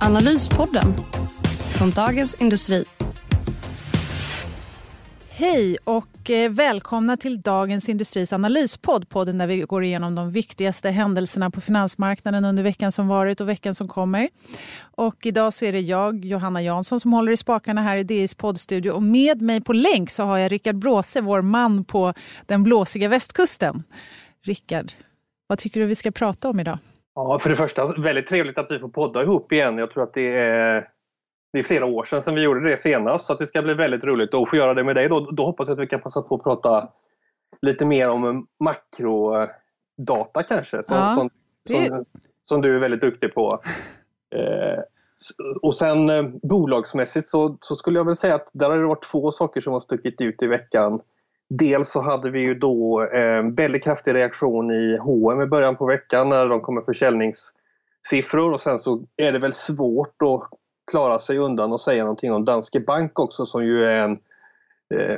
Analyspodden från Dagens Industri. Hej och eh, välkomna till Dagens Industris analyspodd. Podden där vi går igenom de viktigaste händelserna på finansmarknaden under veckan som varit och veckan som kommer. Och idag så är det jag, Johanna Jansson, som håller i spakarna här i DIs poddstudio. Och med mig på länk så har jag Rickard Bråse, vår man på den blåsiga västkusten. Rickard, vad tycker du vi ska prata om idag? Ja, för det första väldigt trevligt att vi får podda ihop igen. Jag tror att det är, det är flera år sedan, sedan vi gjorde det senast så det ska bli väldigt roligt att få göra det med dig. Då, då hoppas jag att vi kan passa på att prata lite mer om makrodata kanske som, ja, som, det... som, som, du är väldigt duktig på. Eh, och sen eh, bolagsmässigt så, så, skulle jag väl säga att där har det varit två saker som har stuckit ut i veckan. Dels så hade vi ju då en väldigt kraftig reaktion i H&M i början på veckan när de kom med försäljningssiffror och sen så är det väl svårt att klara sig undan och säga någonting om Danske Bank också som ju är en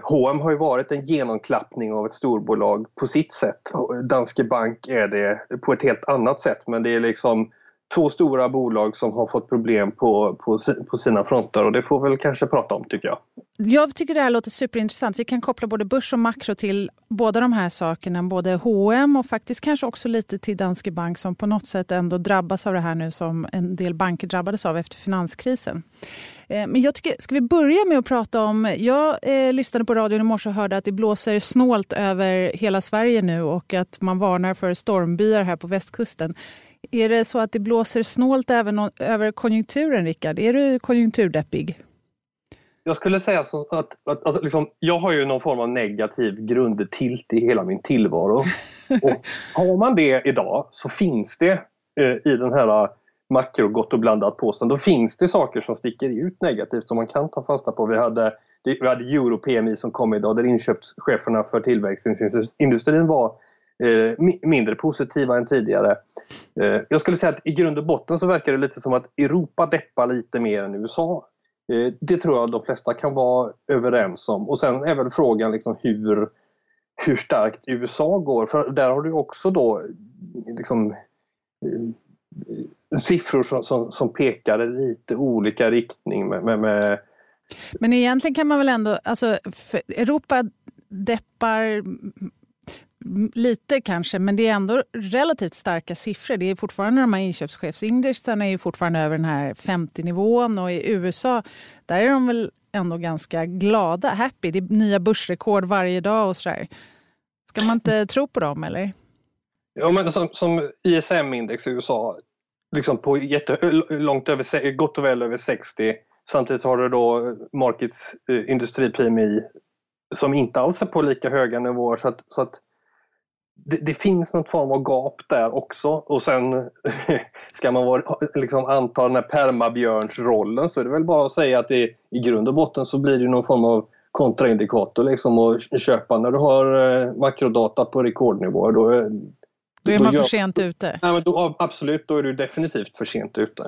H&M har ju varit en genomklappning av ett storbolag på sitt sätt. Danske Bank är det på ett helt annat sätt men det är liksom två stora bolag som har fått problem på, på, på sina fronter och det får vi väl kanske prata om tycker jag. Jag tycker det här låter superintressant. Vi kan koppla både börs och makro till båda de här sakerna. Både H&M och faktiskt kanske också lite till Danske Bank som på något sätt ändå drabbas av det här nu som en del banker drabbades av efter finanskrisen. Eh, men jag tycker, ska vi börja med att prata om... Jag eh, lyssnade på radion i morse och hörde att det blåser snålt över hela Sverige nu och att man varnar för stormbyar här på västkusten. Är det så att det blåser snålt även över konjunkturen, Rickard? Är du konjunkturdeppig? Jag skulle säga så att, att alltså liksom, jag har ju någon form av negativ grundtilt i hela min tillvaro. och har man det idag så finns det eh, i den här makro gott och blandat påsen, då finns det saker som sticker ut negativt som man kan ta fasta på. Vi hade, vi hade Euro-PMI som kom idag där inköpscheferna för tillväxtindustrin var Eh, mindre positiva än tidigare. Eh, jag skulle säga att i grund och botten så verkar det lite som att Europa deppar lite mer än USA. Eh, det tror jag de flesta kan vara överens om. Och sen är väl frågan liksom hur, hur starkt USA går. För där har du också då liksom, eh, siffror som, som, som pekar i lite olika riktning. Med, med, med, Men egentligen kan man väl ändå, alltså Europa deppar Lite kanske, men det är ändå relativt starka siffror. Det är fortfarande de här inköpschefsindexarna är fortfarande över den här 50-nivån och i USA där är de väl ändå ganska glada, happy. Det är nya börsrekord varje dag och sådär. Ska man inte tro på dem eller? Ja, men som, som ISM-index i USA, liksom på jätte, långt över, gott och väl över 60. Samtidigt har du då Markets eh, industriprimi som inte alls är på lika höga nivåer. Så att, så att det, det, finns något form av gap där också och sen ska man vara, liksom anta den här permabjörnsrollen så är det väl bara att säga att det, i grund och botten så blir det någon form av kontraindikator liksom att köpa när du har eh, makrodata på rekordnivåer. Då, eh, då är man för sent ute? Nej, men då, absolut, då är du definitivt för sent ute.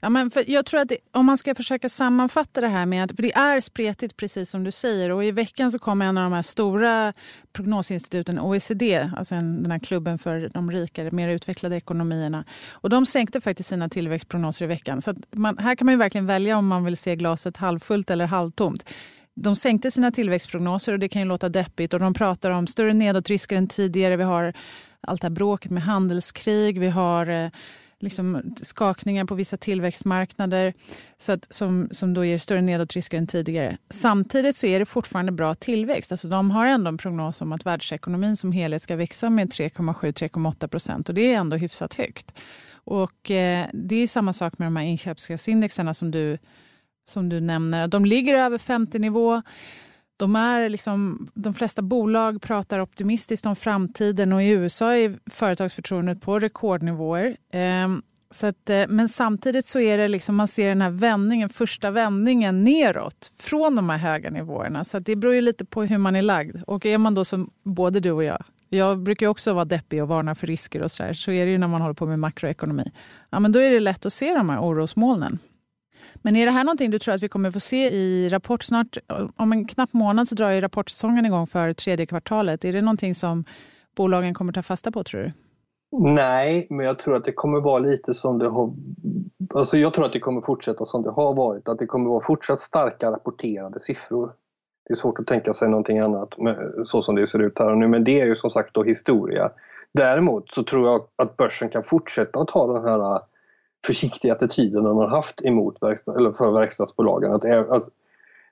Ja, men för jag tror att det, om man ska försöka sammanfatta det här med att, det är spretigt precis som du säger och i veckan så kom en av de här stora prognosinstituten, OECD, alltså en, den här klubben för de rikare, mer utvecklade ekonomierna. Och de sänkte faktiskt sina tillväxtprognoser i veckan. Så man, här kan man ju verkligen välja om man vill se glaset halvfullt eller halvtomt. De sänkte sina tillväxtprognoser och det kan ju låta deppigt och de pratar om större nedåtrisker än tidigare. Vi har allt det här bråket med handelskrig. Vi har eh, liksom skakningar på vissa tillväxtmarknader så att, som, som då ger större nedåtrisker än tidigare. Samtidigt så är det fortfarande bra tillväxt. Alltså de har ändå en prognos om att världsekonomin som helhet ska växa med 3,7-3,8 procent och det är ändå hyfsat högt. Och eh, det är samma sak med de här inköpschefsindexerna som du, som du nämner. De ligger över 50 nivå. De, är liksom, de flesta bolag pratar optimistiskt om framtiden och i USA är företagsförtroendet på rekordnivåer. Ehm, så att, eh, men samtidigt så är det liksom, man ser den här vändningen, första vändningen neråt från de här höga nivåerna. Så det beror ju lite på hur man är lagd. Och är man då som både du och jag, jag brukar också vara deppig och varna för risker och så där. Så är det ju när man håller på med makroekonomi. Ja, men då är det lätt att se de här orosmolnen. Men är det här någonting du tror att vi kommer få se i rapport snart? Om en knapp månad så drar ju rapportsäsongen igång för tredje kvartalet. Är det någonting som bolagen kommer ta fasta på tror du? Nej, men jag tror att det kommer vara lite som det har... Alltså jag tror att det kommer fortsätta som det har varit. Att det kommer vara fortsatt starka rapporterade siffror. Det är svårt att tänka sig någonting annat så som det ser ut här och nu, men det är ju som sagt då historia. Däremot så tror jag att börsen kan fortsätta att ha den här försiktiga attityden man har haft emot verkstad, eller för verkstadsbolagen. Att, att,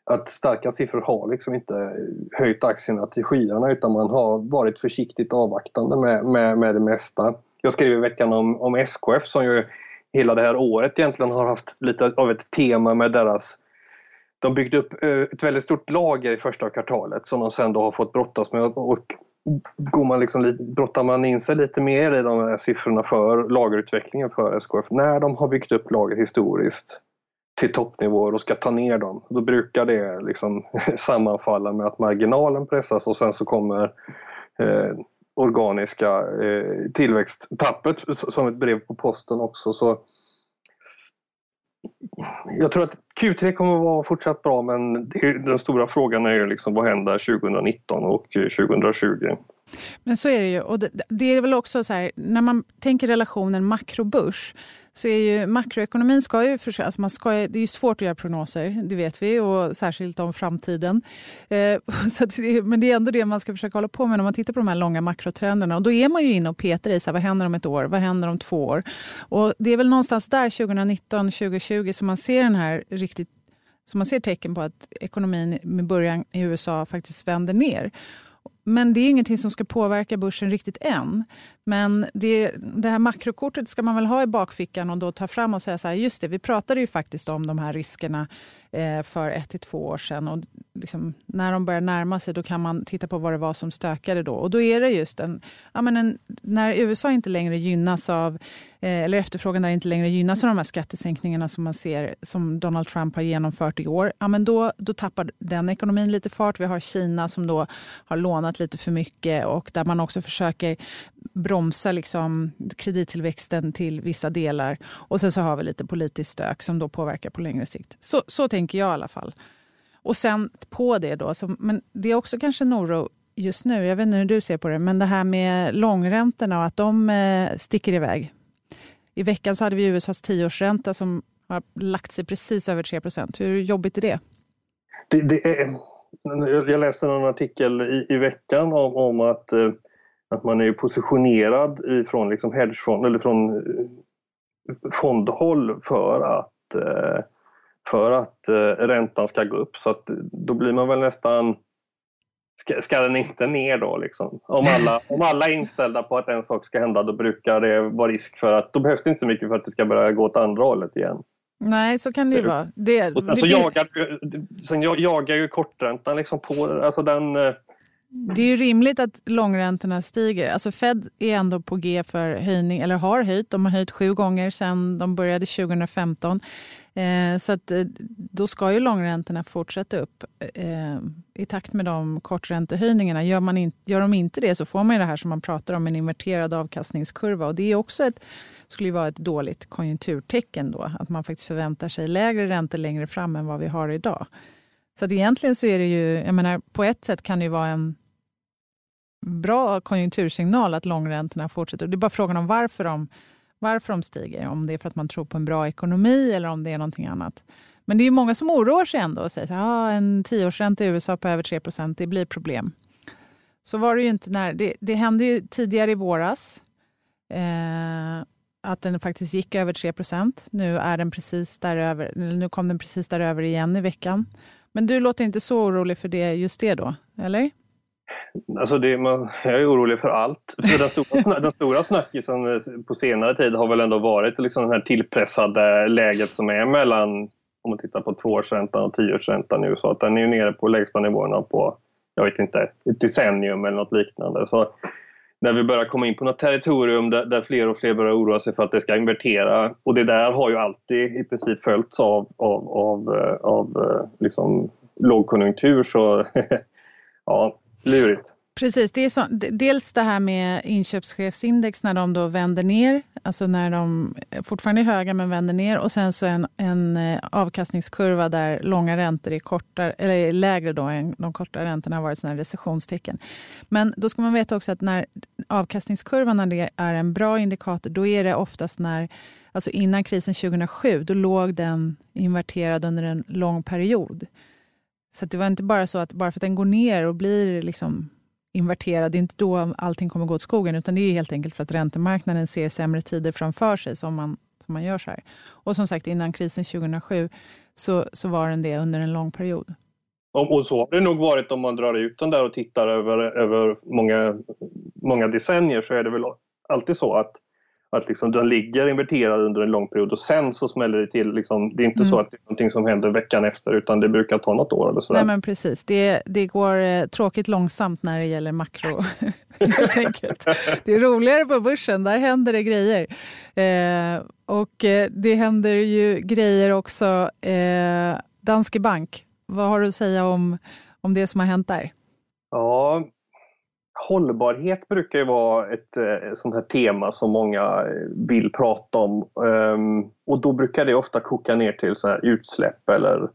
att starka siffror har liksom inte höjt aktierna till skyarna utan man har varit försiktigt avvaktande med, med, med det mesta. Jag skrev i veckan om, om SKF som ju hela det här året egentligen har haft lite av ett tema med deras de byggde upp eh, ett väldigt stort lager i första kvartalet som de sen då har fått brottas med och går man liksom, brottar man in sig lite mer i de här siffrorna för lagerutvecklingen för SKF när de har byggt upp lager historiskt till toppnivåer och ska ta ner dem. Då brukar det liksom sammanfalla med att marginalen pressas och sen så kommer eh, organiska eh, tillväxttappet som ett brev på posten också. Så jag tror att Q3 kommer att vara fortsatt bra men den stora frågan är ju liksom vad händer 2019 och 2020? Men så är det ju. Och det, det är väl också så här, när man tänker relationen makrobörs så är ju makroekonomin ska ju för, alltså man ska, det är ju svårt att göra prognoser, det vet vi, och särskilt om framtiden. Eh, så det, men det är ändå det man ska försöka hålla på med när man tittar på de här långa makrotrenderna. Och då är man ju inne och petar i så här, vad händer om ett år, vad händer om två år? Och det är väl någonstans där 2019, 2020 som man ser den här riktigt som man ser tecken på att ekonomin med början i USA faktiskt vänder ner. Men det är ingenting som ska påverka börsen riktigt än. Men det, det här makrokortet ska man väl ha i bakfickan och då ta fram och säga så här, just det, vi pratade ju faktiskt om de här riskerna eh, för ett till två år sedan. Och liksom, när de börjar närma sig då kan man titta på vad det var som stökade då. Och då är det just en, ja, men en, när USA inte längre gynnas av, eh, eller efterfrågan där inte längre gynnas av de här skattesänkningarna som man ser som Donald Trump har genomfört i år, ja, men då, då tappar den ekonomin lite fart. Vi har Kina som då har lånat lite för mycket och där man också försöker bromsa liksom kredittillväxten till vissa delar. Och sen så har vi lite politiskt stök som då påverkar på längre sikt. Så, så tänker jag i alla fall. Och sen på det då, så, men det är också kanske en oro just nu, jag vet inte hur du ser på det, men det här med långräntorna och att de eh, sticker iväg. I veckan så hade vi USAs tioårsränta som har lagt sig precis över 3 procent. Hur jobbigt är det? det, det är, jag läste en artikel i, i veckan om, om att eh, att man är positionerad ifrån liksom hedgefond eller från eh, fondhåll för att, eh, för att eh, räntan ska gå upp. Så att då blir man väl nästan Ska, ska den inte ner då? Liksom? Om, alla, om alla är inställda på att en sak ska hända då brukar det vara risk för att då behövs det inte så mycket för att det ska börja gå åt andra hållet igen. Nej, så kan det ju vara. Det, och sen, så jagar, sen jagar ju korträntan liksom på alltså den det är ju rimligt att långräntorna stiger. Alltså Fed är ändå på G för höjning, eller har höjt. De har höjt sju gånger sedan de började 2015. Eh, så att, eh, då ska ju långräntorna fortsätta upp eh, i takt med de korträntehöjningarna. Gör, man in, gör de inte det så får man det här som man pratar om, en inverterad avkastningskurva. Och det är också ett, skulle ju vara ett dåligt konjunkturtecken då, att man faktiskt förväntar sig lägre räntor längre fram än vad vi har idag. Så att egentligen så är det ju, jag menar, på ett sätt kan det ju vara en bra konjunktursignal att långräntorna fortsätter. Det är bara frågan om varför de, varför de stiger. Om det är för att man tror på en bra ekonomi eller om det är någonting annat. Men det är många som oroar sig ändå och säger att ah, en tioårsränta i USA på över 3% det blir problem. Så var det ju inte när, det, det hände ju tidigare i våras eh, att den faktiskt gick över 3% Nu, är den precis däröver, nu kom den precis däröver igen i veckan. Men du låter inte så orolig för det just det då, eller? Alltså det, man, jag är orolig för allt. För den, stora, den stora snackisen eh, på senare tid har väl ändå varit liksom det här tillpressade läget som är mellan, om man tittar på tvåårsräntan och tioårsräntan i USA, att den är ju nere på lägsta nivåerna på, jag vet inte, ett decennium eller något liknande. Så när vi börjar komma in på något territorium där, där, fler och fler börjar oroa sig för att det ska invertera. Och det där har ju alltid i princip följts av, av, av, eh, av eh, liksom lågkonjunktur. Så ja, lurigt. Precis, det är så, dels det här med inköpschefsindex när de då vänder ner, alltså när de eh, fortfarande är höga men vänder ner och sen så en, en eh, avkastningskurva där långa räntor är, kortare, eller är lägre då än de korta räntorna har varit sådana recessionstecken. Men då ska man veta också att när avkastningskurvan när det är en bra indikator, då är det oftast när, alltså innan krisen 2007, då låg den inverterad under en lång period. Så det var inte bara så att bara för att den går ner och blir liksom inverterad, det är inte då allting kommer gå åt skogen utan det är helt enkelt för att räntemarknaden ser sämre tider framför sig som man, som man gör så här. Och som sagt innan krisen 2007 så, så var den det under en lång period. Och så har det nog varit om man drar ut den där och tittar över, över många, många decennier så är det väl alltid så att att liksom den ligger inverterad under en lång period och sen så smäller det till. Liksom, det är inte mm. så att det är någonting som händer veckan efter utan det brukar ta något år eller så. Nej men precis, det, det går eh, tråkigt långsamt när det gäller makro. helt enkelt. Det är roligare på börsen, där händer det grejer. Eh, och eh, det händer ju grejer också. Eh, Danske Bank, vad har du att säga om, om det som har hänt där? Ja, Hållbarhet brukar ju vara ett eh, sånt här tema som många eh, vill prata om. Ehm, och då brukar det ofta koka ner till så här utsläpp eller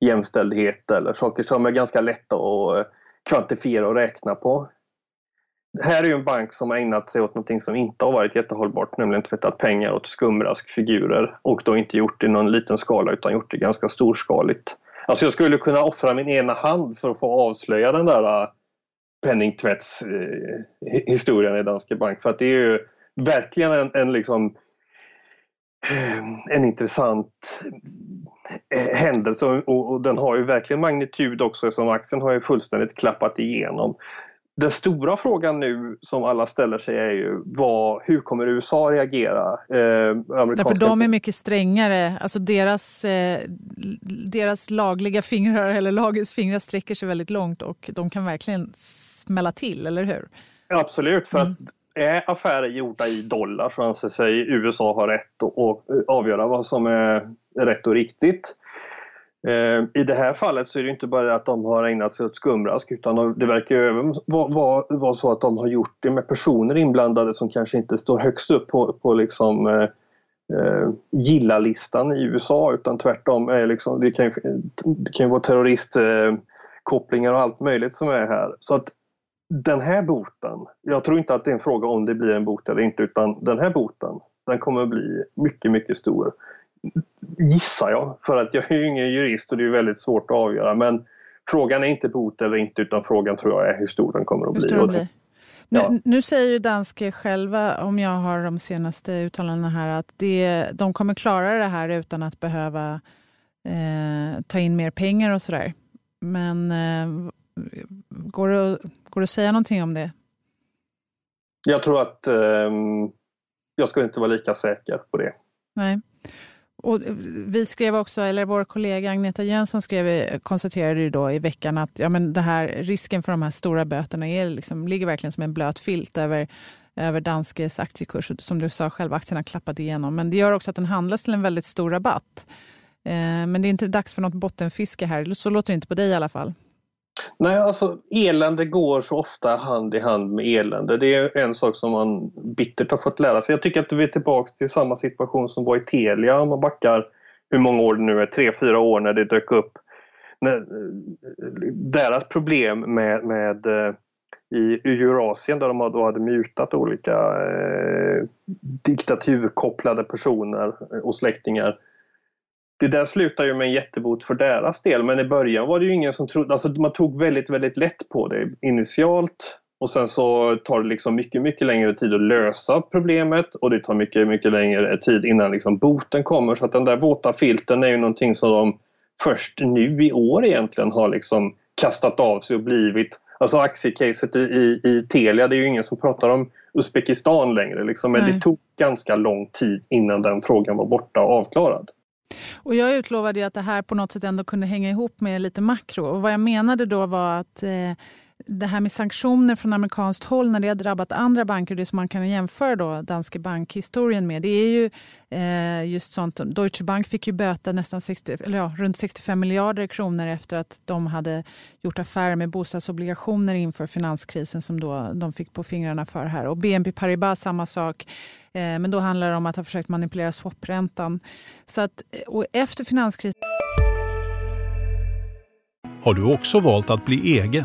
jämställdhet eller saker som är ganska lätta att eh, kvantifiera och räkna på. Det här är ju en bank som har ägnat sig åt någonting som inte har varit jättehållbart, nämligen tvättat pengar åt skumraskfigurer och då inte gjort det i någon liten skala utan gjort det ganska storskaligt. Alltså jag skulle kunna offra min ena hand för att få avslöja den där penningtvättshistorien i Danske Bank. För att det är ju verkligen en, en, liksom, eh, en intressant eh, händelse och, och, den har ju verkligen magnitud också eftersom aktien har ju fullständigt klappat igenom. Den stora frågan nu som alla ställer sig är ju vad, hur kommer USA reagera? Eh, Därför de är mycket strängare, alltså deras, eh, deras lagliga fingrar eller lagets fingrar sträcker sig väldigt långt och de kan verkligen smälla till, eller hur? Absolut, för mm. att är affärer gjorda i dollar så anser sig USA ha rätt att avgöra vad som är rätt och riktigt. Eh, I det här fallet så är det inte bara att de har ägnat sig åt skumrask utan det verkar även vara, så att de har gjort det med personer inblandade som kanske inte står högst upp på, på liksom, eh, eh, gilla-listan i USA utan tvärtom. Är liksom, det, kan ju, det kan ju vara terroristkopplingar och allt möjligt som är här. Så att den här boten, jag tror inte att det är en fråga om det blir en bot eller inte utan den här boten, den kommer att bli mycket, mycket stor. Gissar jag, för att jag är ju ingen jurist och det är väldigt svårt att avgöra men frågan är inte bot eller inte utan frågan tror jag är hur stor den kommer att bli. blir. Ja. Nu, nu, säger ju Danske själva, om jag har de senaste uttalandena här, att det, de kommer klara det här utan att behöva eh, ta in mer pengar och sådär. Men eh, Går det, går det att säga någonting om det? Jag tror att eh, jag skulle inte vara lika säker på det. Nej. Och vi skrev också, eller vår kollega Agneta Jönsson skrev, konstaterade ju då i veckan att ja, men det här, risken för de här stora böterna är liksom, ligger verkligen som en blöt filt över, över Danskes aktiekurs. Som du sa själv, aktien har klappat igenom. Men det gör också att den handlas till en väldigt stor rabatt. Eh, men det är inte dags för något bottenfiske här. Så låter det inte på dig i alla fall. Nej, alltså elände går så ofta hand i hand med elände. Det är en sak som man bittert har fått lära sig. Jag tycker att vi är tillbaka till samma situation som var i Telia om man backar hur många år det nu är, tre, fyra år när det dök upp. När, deras problem med, med eh, i Eurasien där de då hade mutat olika eh, diktaturkopplade personer och släktingar det där slutar ju med en jättebot för deras del men i början var det ju ingen som trodde, alltså man tog väldigt väldigt lätt på det initialt och sen så tar det liksom mycket mycket längre tid att lösa problemet och det tar mycket mycket längre tid innan liksom boten kommer så att den där våta filten är ju någonting som de först nu i år egentligen har liksom kastat av sig och blivit Alltså aktiecaset i, i, i Telia, det är ju ingen som pratar om Uzbekistan längre liksom, men Nej. det tog ganska lång tid innan den frågan var borta och avklarad. Och jag utlovade att det här på något sätt ändå kunde hänga ihop med lite makro. Och vad jag menade då var att eh, det här med sanktioner från amerikanskt håll när det har drabbat andra banker, det som man kan jämföra då Danske Bank-historien med, det är ju eh, just sånt. Deutsche Bank fick ju böta nästan 60, eller ja, runt 65 miljarder kronor efter att de hade gjort affärer med bostadsobligationer inför finanskrisen som då de fick på fingrarna för här. Och BNP Paribas samma sak. Eh, men då handlar det om att ha försökt manipulera swapräntan. Så att, eh, och efter finanskrisen... Har du också valt att bli egen?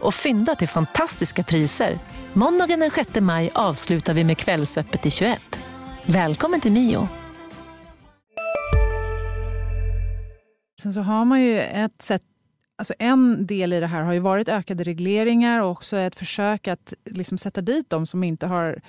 och fynda till fantastiska priser. Måndagen den 6 maj avslutar vi med Kvällsöppet i 21. Välkommen till Mio. Sen så har man ju ett sätt Alltså en del i det här har ju varit ökade regleringar och också ett försök att liksom sätta dit de som inte har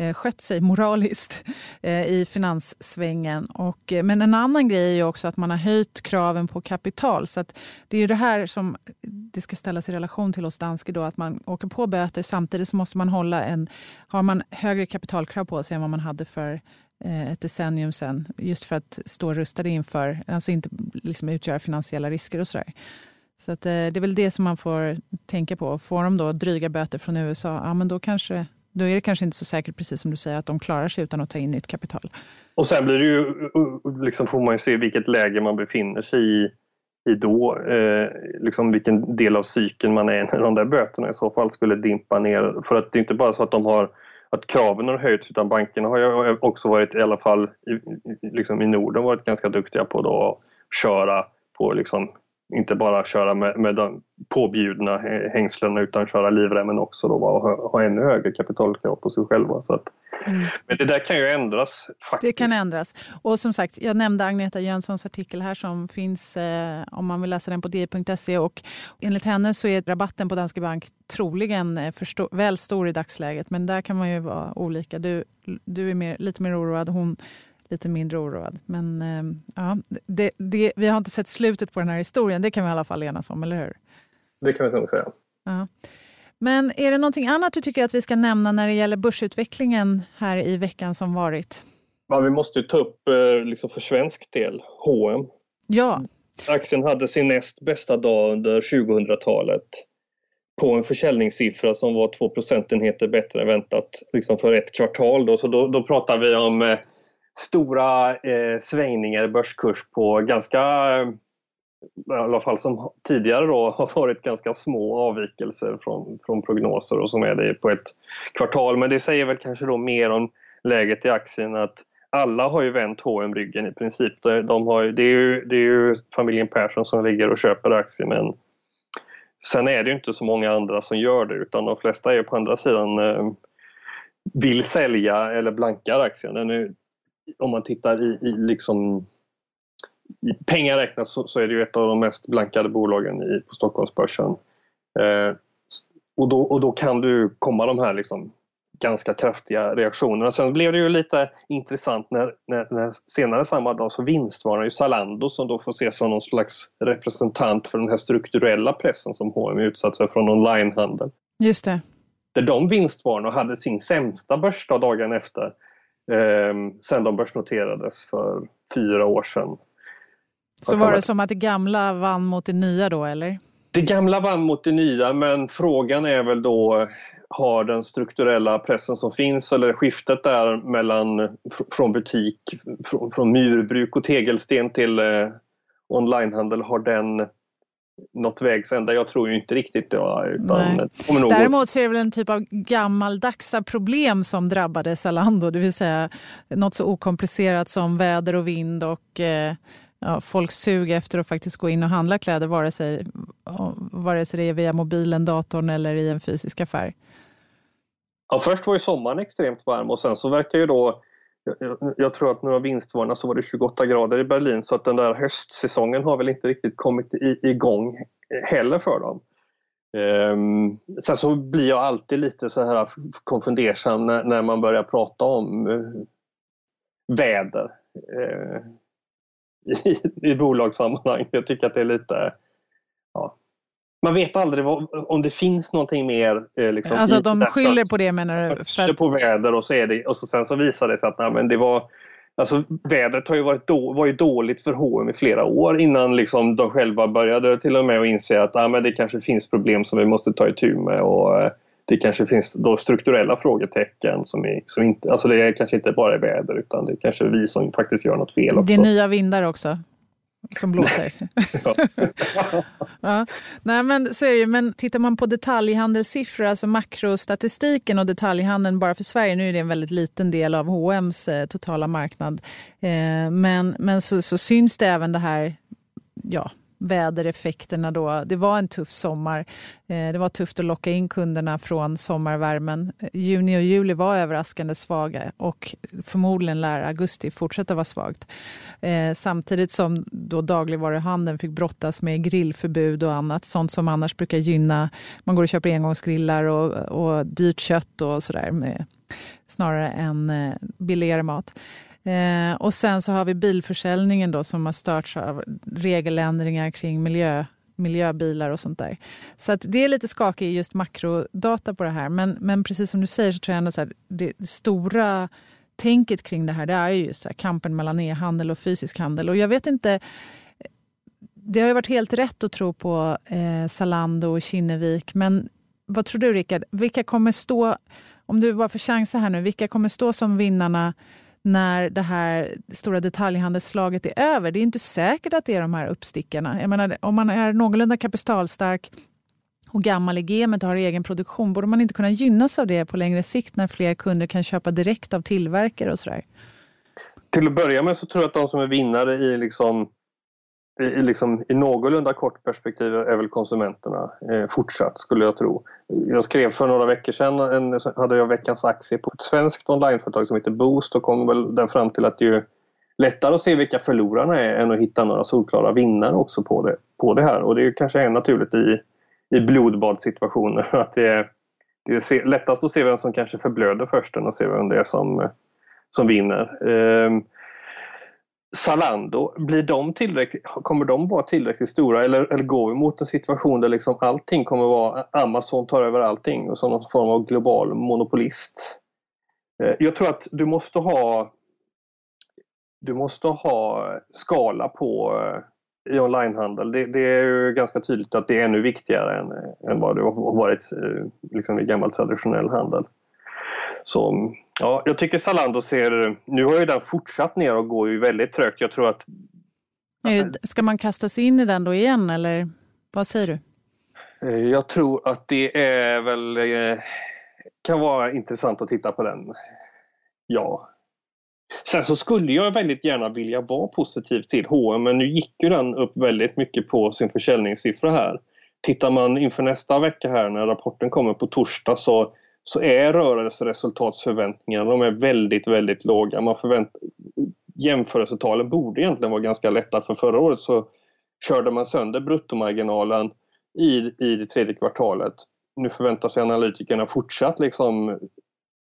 Eh, skött sig moraliskt eh, i finanssvängen. Och, eh, men en annan grej är också att man har höjt kraven på kapital. Så det är ju det här som det ska ställas i relation till hos Danske då, att man åker på böter samtidigt så måste man hålla en, har man högre kapitalkrav på sig än vad man hade för ett decennium sen. Just för att stå rustade inför, alltså inte liksom utgöra finansiella risker och sådär. Så att, det är väl det som man får tänka på. Får de då dryga böter från USA, ja men då kanske då är det kanske inte så säkert, precis som du säger, att de klarar sig utan att ta in nytt kapital. Och sen blir det ju, liksom får man ju se vilket läge man befinner sig i, i då. Eh, liksom vilken del av cykeln man är när de där böterna i så fall skulle dimpa ner. För att det är inte bara så att de har att kraven har höjts utan bankerna har ju också varit, i alla fall i, liksom i Norden, varit ganska duktiga på att köra på liksom inte bara köra med, med de påbjudna hängslen utan köra livremmen också då, och ha, ha ännu högre kapitalkrav på sig själva. Så att, mm. Men det där kan ju ändras. Faktiskt. Det kan ändras. Och som sagt, jag nämnde Agneta Jönssons artikel här som finns eh, om man vill läsa den på di.se. Och enligt henne så är rabatten på Danske Bank troligen eh, förstå, väl stor i dagsläget. Men där kan man ju vara olika. Du, du är mer, lite mer oroad. Hon lite mindre oroad. Men eh, ja, det, det, vi har inte sett slutet på den här historien, det kan vi i alla fall enas om, eller hur? Det kan vi nog säga. Ja. Men är det någonting annat du tycker att vi ska nämna när det gäller börsutvecklingen här i veckan som varit? Ja, vi måste ta upp eh, liksom för svensk del, H&M. Ja. Aktien hade sin näst bästa dag under 2000-talet på en försäljningssiffra som var 2 procentenheter bättre än väntat liksom för ett kvartal. Då. Så då, då pratar vi om eh, stora eh, svängningar i börskurs på ganska, i alla fall som tidigare då, har varit ganska små avvikelser från, från prognoser och som är det på ett kvartal. Men det säger väl kanske då mer om läget i aktien att alla har ju vänt H&M ryggen i princip. De har, det, är ju, det är ju familjen Persson som ligger och köper aktier men sen är det ju inte så många andra som gör det utan de flesta är på andra sidan eh, vill sälja eller blankar aktien. Den är, om man tittar i, i liksom i pengar räknat så, så, är det ju ett av de mest blankade bolagen i, på Stockholmsbörsen. Eh, och, då, och då kan du komma de här liksom ganska kraftiga reaktionerna. Sen blev det ju lite intressant när, när, när senare samma dag så vinstvarnar ju Zalando som då får ses som någon slags representant för den här strukturella pressen som H&M är utsatt för från onlinehandeln. Just det. Där de vinstvarnade och hade sin sämsta börsdag dagen efter sen de börsnoterades för fyra år sedan. Så var det som att det gamla vann mot det nya då eller? Det gamla vann mot det nya men frågan är väl då har den strukturella pressen som finns eller skiftet där mellan från butik, från, från murbruk och tegelsten till eh, onlinehandel, har den nått vägs ända. Jag tror ju inte riktigt det. Utan Däremot så är det väl en typ av gammaldagsa problem som drabbade Zalando, det vill säga något så okomplicerat som väder och vind och eh, ja, folks sug efter att faktiskt gå in och handla kläder, vare sig, vare sig det är via mobilen, datorn eller i en fysisk affär. Ja, först var ju sommaren extremt varm och sen så verkar ju då jag, jag tror att några vinstvarna så var det 28 grader i Berlin så att den där höstsäsongen har väl inte riktigt kommit igång heller för dem. Um, sen så blir jag alltid lite så här konfundersam när, när man börjar prata om uh, väder uh, i, i bolagssammanhang. Jag tycker att det är lite... Ja. Man vet aldrig vad, om det finns någonting mer. Eh, liksom, alltså de skyller på det menar du? Skyller på väder och så, är det, och så sen så visar det sig att nej, men det var Alltså, vädret har ju varit då, var ju dåligt för H&M i flera år innan liksom de själva började till och med att inse att ah, men det kanske finns problem som vi måste ta itu med. Och, eh, det kanske finns då strukturella frågetecken som, är, som inte, alltså det är kanske inte bara är väder utan det är kanske vi som faktiskt gör något fel också. Det är nya vindar också som blåser. ja. Nej, men, så är det Men tittar man på detaljhandelssiffror, alltså makrostatistiken och detaljhandeln bara för Sverige, nu är det en väldigt liten del av H&M's eh, totala marknad, eh, men, men så, så syns det även det här ja, vädereffekterna då. Det var en tuff sommar. Eh, det var tufft att locka in kunderna från sommarvärmen. Juni och juli var överraskande svaga och förmodligen lär augusti fortsätta vara svagt. Eh, samtidigt som då dagligvaruhandeln fick brottas med grillförbud och annat. Sånt som annars brukar gynna. Man går och köper engångsgrillar och, och dyrt kött och sådär snarare än eh, billigare mat. Eh, och sen så har vi bilförsäljningen då som har störts av regeländringar kring miljö, miljöbilar och sånt där. Så att det är lite skakigt just makrodata på det här. Men, men precis som du säger så tror jag ändå så här, det, det stora tänket kring det här det är just här, kampen mellan e-handel och fysisk handel. Och jag vet inte, det har ju varit helt rätt att tro på eh, Zalando och Kinnevik. Men vad tror du Rickard, vilka kommer stå, om du bara får chansa här nu, vilka kommer stå som vinnarna när det här stora detaljhandelsslaget är över. Det är inte säkert att det är de här uppstickarna. Jag menar, om man är någorlunda kapitalstark och gammal i gamet och har egen produktion, borde man inte kunna gynnas av det på längre sikt när fler kunder kan köpa direkt av tillverkare och sådär? Till att börja med så tror jag att de som är vinnare i liksom i, liksom, i någorlunda kort perspektiv är väl konsumenterna eh, fortsatt skulle jag tro. Jag skrev för några veckor sedan, en, hade jag veckans aktie på ett svenskt onlineföretag som heter Boost och kom väl den fram till att det är lättare att se vilka förlorarna är än att hitta några solklara vinnare också på det, på det här och det är kanske är naturligt i, i blodbadssituationer att det är, det är lättast att se vem som kanske förblöder först än att se vem det är som, som vinner. Eh, Zalando, blir de tillräckligt, kommer de vara tillräckligt stora eller, eller går vi mot en situation där liksom allting kommer vara Amazon tar över allting och som någon form av global monopolist? Eh, jag tror att du måste ha du måste ha skala på eh, i onlinehandel. Det, det är ju ganska tydligt att det är ännu viktigare än, än vad det har varit eh, liksom i gammal traditionell handel. Så Ja, jag tycker Zalando ser... Nu har ju den fortsatt ner och går ju väldigt trögt. Jag tror att... Ska man kasta sig in i den då igen eller vad säger du? Eh, jag tror att det är väl... Eh, kan vara intressant att titta på den. Ja. Sen så skulle jag väldigt gärna vilja vara positiv till H&M men nu gick ju den upp väldigt mycket på sin försäljningssiffra här. Tittar man inför nästa vecka här när rapporten kommer på torsdag så så är rörelseresultatsförväntningarna de är väldigt, väldigt låga. Man förvänt, jämförelsetalen borde egentligen vara ganska lätta för förra året så körde man sönder bruttomarginalen i, i det tredje kvartalet. Nu förväntar sig analytikerna fortsatt liksom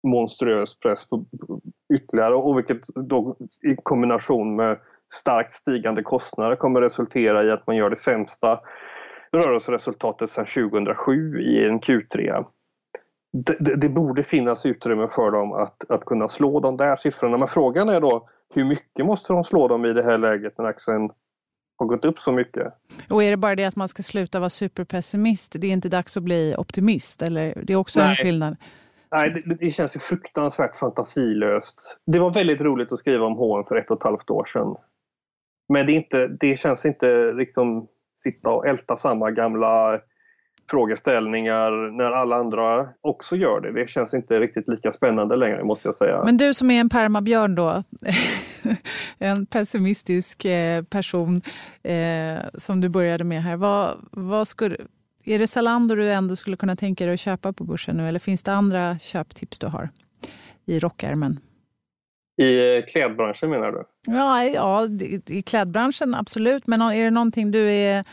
monstruös press på ytterligare och vilket då i kombination med starkt stigande kostnader kommer resultera i att man gör det sämsta rörelseresultatet sedan 2007 i en Q3 det, det, borde finnas utrymme för dem att, att kunna slå de där siffrorna. Men frågan är då hur mycket måste de slå dem i det här läget när aktien har gått upp så mycket? Och är det bara det att man ska sluta vara superpessimist? Det är inte dags att bli optimist? Eller det är också Nej. en skillnad? Nej, det, det, känns ju fruktansvärt fantasilöst. Det var väldigt roligt att skriva om H&M för ett och ett halvt år sedan. Men det, är inte, det känns inte liksom sitta och älta samma gamla frågeställningar när alla andra också gör det. Det känns inte riktigt lika spännande längre måste jag säga. Men du som är en permabjörn då, en pessimistisk eh, person eh, som du började med här. Vad, vad skulle, är det Zalando du ändå skulle kunna tänka dig att köpa på börsen nu eller finns det andra köptips du har i rockärmen? I eh, klädbranschen menar du? Ja, ja, i klädbranschen absolut. Men är det någonting du är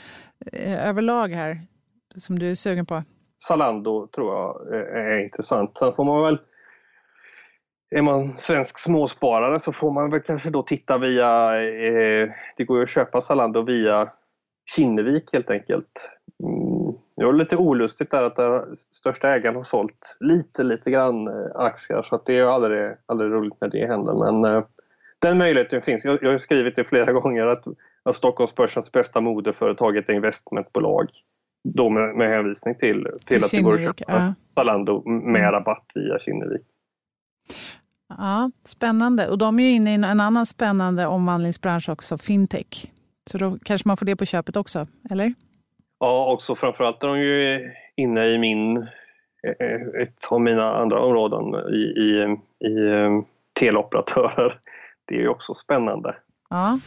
överlag här som du är sugen på? Zalando tror jag är intressant. Sen får man väl är man svensk småsparare så får man väl kanske då titta via, eh, det går ju att köpa Zalando via Kinnevik helt enkelt. Mm, det var lite olustigt där att den största ägaren har sålt lite, lite grann eh, aktier så att det är aldrig, aldrig roligt när det händer men eh, den möjligheten finns. Jag, jag har skrivit det flera gånger att, att Stockholmsbörsens bästa modeföretag är ett investmentbolag. Då med, med hänvisning till, till, till att det går att köpa ja. Zalando med mm. rabatt via Kinnevik. Ja, Spännande. Och de är ju inne i en annan spännande omvandlingsbransch också, fintech. Så då kanske man får det på köpet också, eller? Ja, också framförallt är de ju inne i min, eh, ett av mina andra områden i, i, i eh, teleoperatörer. Det är ju också spännande. Ja.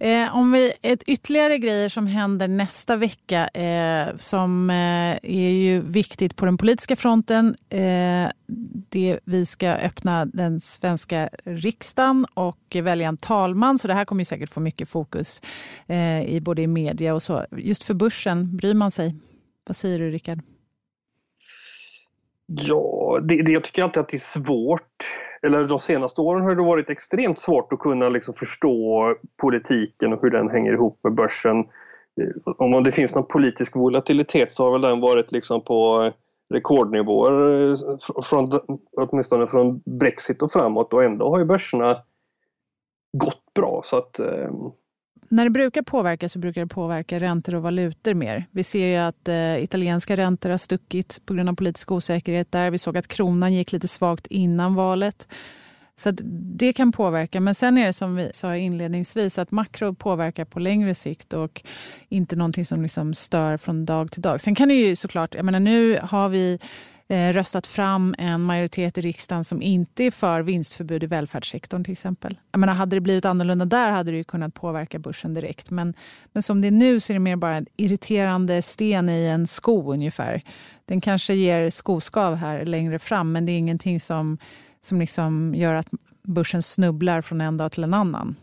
Eh, om vi, ett ytterligare grejer som händer nästa vecka eh, som eh, är ju viktigt på den politiska fronten. Eh, det, vi ska öppna den svenska riksdagen och välja en talman. Så det här kommer ju säkert få mycket fokus eh, i både i media och så. Just för börsen, bryr man sig? Vad säger du Rickard? Ja, det, det, jag tycker alltid att det är svårt eller de senaste åren har det varit extremt svårt att kunna liksom förstå politiken och hur den hänger ihop med börsen. Eh, om det finns någon politisk volatilitet så har väl den varit liksom på rekordnivåer eh, från, åtminstone från Brexit och framåt och ändå har ju börserna gått bra. Så att, eh, när det brukar påverka så brukar det påverka räntor och valutor mer. Vi ser ju att eh, italienska räntor har stuckit på grund av politisk osäkerhet där. Vi såg att kronan gick lite svagt innan valet. Så det kan påverka. Men sen är det som vi sa inledningsvis att makro påverkar på längre sikt och inte någonting som liksom stör från dag till dag. Sen kan det ju såklart, jag menar nu har vi Eh, röstat fram en majoritet i riksdagen som inte är för vinstförbud i välfärdssektorn till exempel. Jag menar, hade det blivit annorlunda där hade det ju kunnat påverka börsen direkt. Men, men som det är nu så är det mer bara en irriterande sten i en sko ungefär. Den kanske ger skoskav här längre fram men det är ingenting som, som liksom gör att börsen snubblar från en dag till en annan.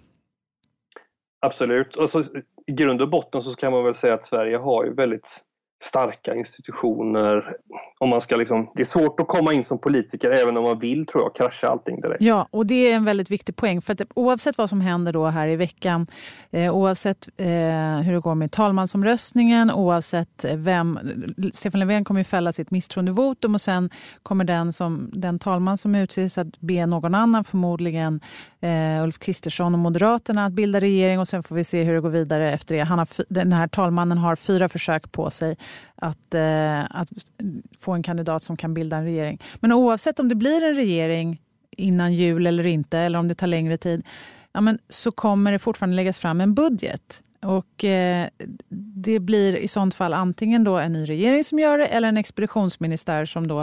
Absolut. Alltså, I grund och botten så kan man väl säga att Sverige har ju väldigt starka institutioner. Om man ska liksom, det är svårt att komma in som politiker även om man vill tror jag krascha allting direkt. Ja, och det är en väldigt viktig poäng. För att oavsett vad som händer då här i veckan, eh, oavsett eh, hur det går med talmansomröstningen, oavsett eh, vem... Stefan Löfven kommer ju fälla sitt misstroendevotum och sen kommer den, som, den talman som utses att be någon annan, förmodligen eh, Ulf Kristersson och Moderaterna, att bilda regering och sen får vi se hur det går vidare efter det. Han har, den här talmannen har fyra försök på sig att, eh, att få en kandidat som kan bilda en regering. Men oavsett om det blir en regering innan jul eller inte, eller om det tar längre tid, ja, men så kommer det fortfarande läggas fram en budget. Och eh, Det blir i sånt fall antingen då en ny regering som gör det eller en expeditionsministär som då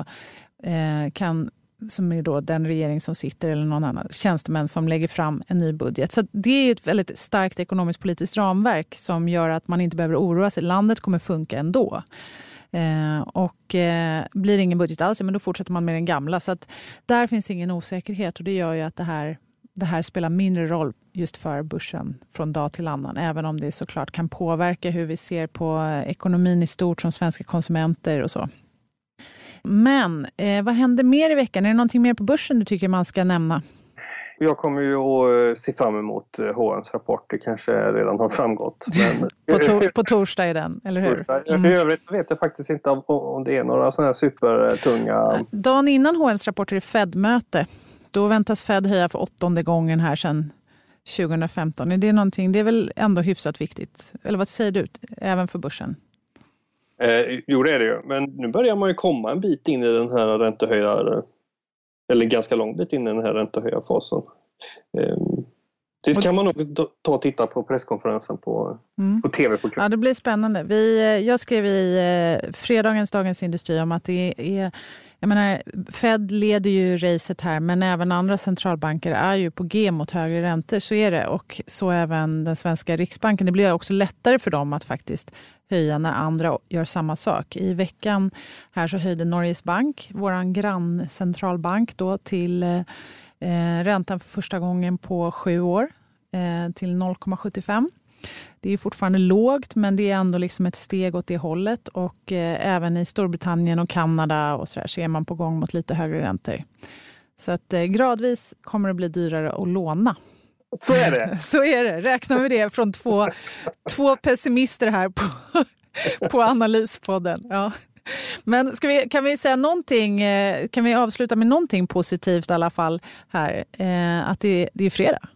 eh, kan som är då den regering som sitter eller någon annan tjänstemän som lägger fram en ny budget. Så det är ett väldigt starkt ekonomiskt politiskt ramverk som gör att man inte behöver oroa sig. Landet kommer funka ändå. Eh, och eh, blir det ingen budget alls, men då fortsätter man med den gamla. Så att där finns ingen osäkerhet och det gör ju att det här, det här spelar mindre roll just för börsen från dag till annan. Även om det såklart kan påverka hur vi ser på ekonomin i stort som svenska konsumenter och så. Men eh, vad händer mer i veckan? Är det någonting mer på börsen du tycker man ska nämna? Jag kommer ju att eh, se fram emot H&M's eh, rapport. Det kanske redan har framgått. Men... på, tor på torsdag är den, eller hur? Mm. I övrigt så vet jag faktiskt inte om det är några sådana här supertunga... Dagen innan H&M's rapport är det Fed-möte. Då väntas Fed höja för åttonde gången här sedan 2015. Är det någonting, det är väl ändå hyfsat viktigt? Eller vad säger du, även för börsen? Eh, jo, det är det ju. Men nu börjar man ju komma en bit in i den här räntehöjar... Eller ganska lång bit in i den här räntehöjarfasen. Eh, det kan man nog ta och titta på presskonferensen på, mm. på TV på Ja, det blir spännande. Vi, eh, jag skrev i eh, fredagens Dagens Industri om att det är jag menar, Fed leder ju racet här, men även andra centralbanker är ju på G mot högre räntor. Så är det. Och så även den svenska Riksbanken. Det blir också lättare för dem att faktiskt höja när andra gör samma sak. I veckan här så höjde Norges bank, vår granncentralbank, då, till eh, räntan för första gången på sju år eh, till 0,75. det är fortfarande lågt, men det är ändå liksom ett steg åt det hållet. Och eh, även i Storbritannien och Kanada och så, där, så är man på gång mot lite högre räntor. Så att eh, gradvis kommer det bli dyrare att låna. Så är det. Så är det. Räknar vi det från två, två pessimister här på, på Analyspodden. Ja. Men ska vi, kan vi säga någonting, eh, kan vi avsluta med någonting positivt i alla fall här? Eh, att det, det är fredag.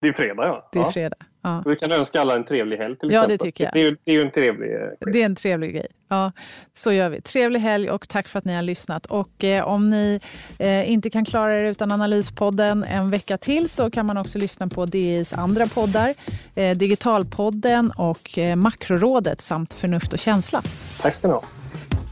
Det är fredag ja. Det är fredag. Ja. Vi kan önska alla en trevlig helg till Ja, exempel. det tycker jag. Det är det är ju en trevlig eh, gest. Det är en trevlig grej. Ja, så gör vi. Trevlig helg och tack för att ni har lyssnat. Och eh, om ni eh, inte kan klara er utan Analyspodden en vecka till så kan man också lyssna på DIs andra poddar. Eh, Digitalpodden och eh, Makrorådet samt Förnuft och känsla. Tack ska ni ha.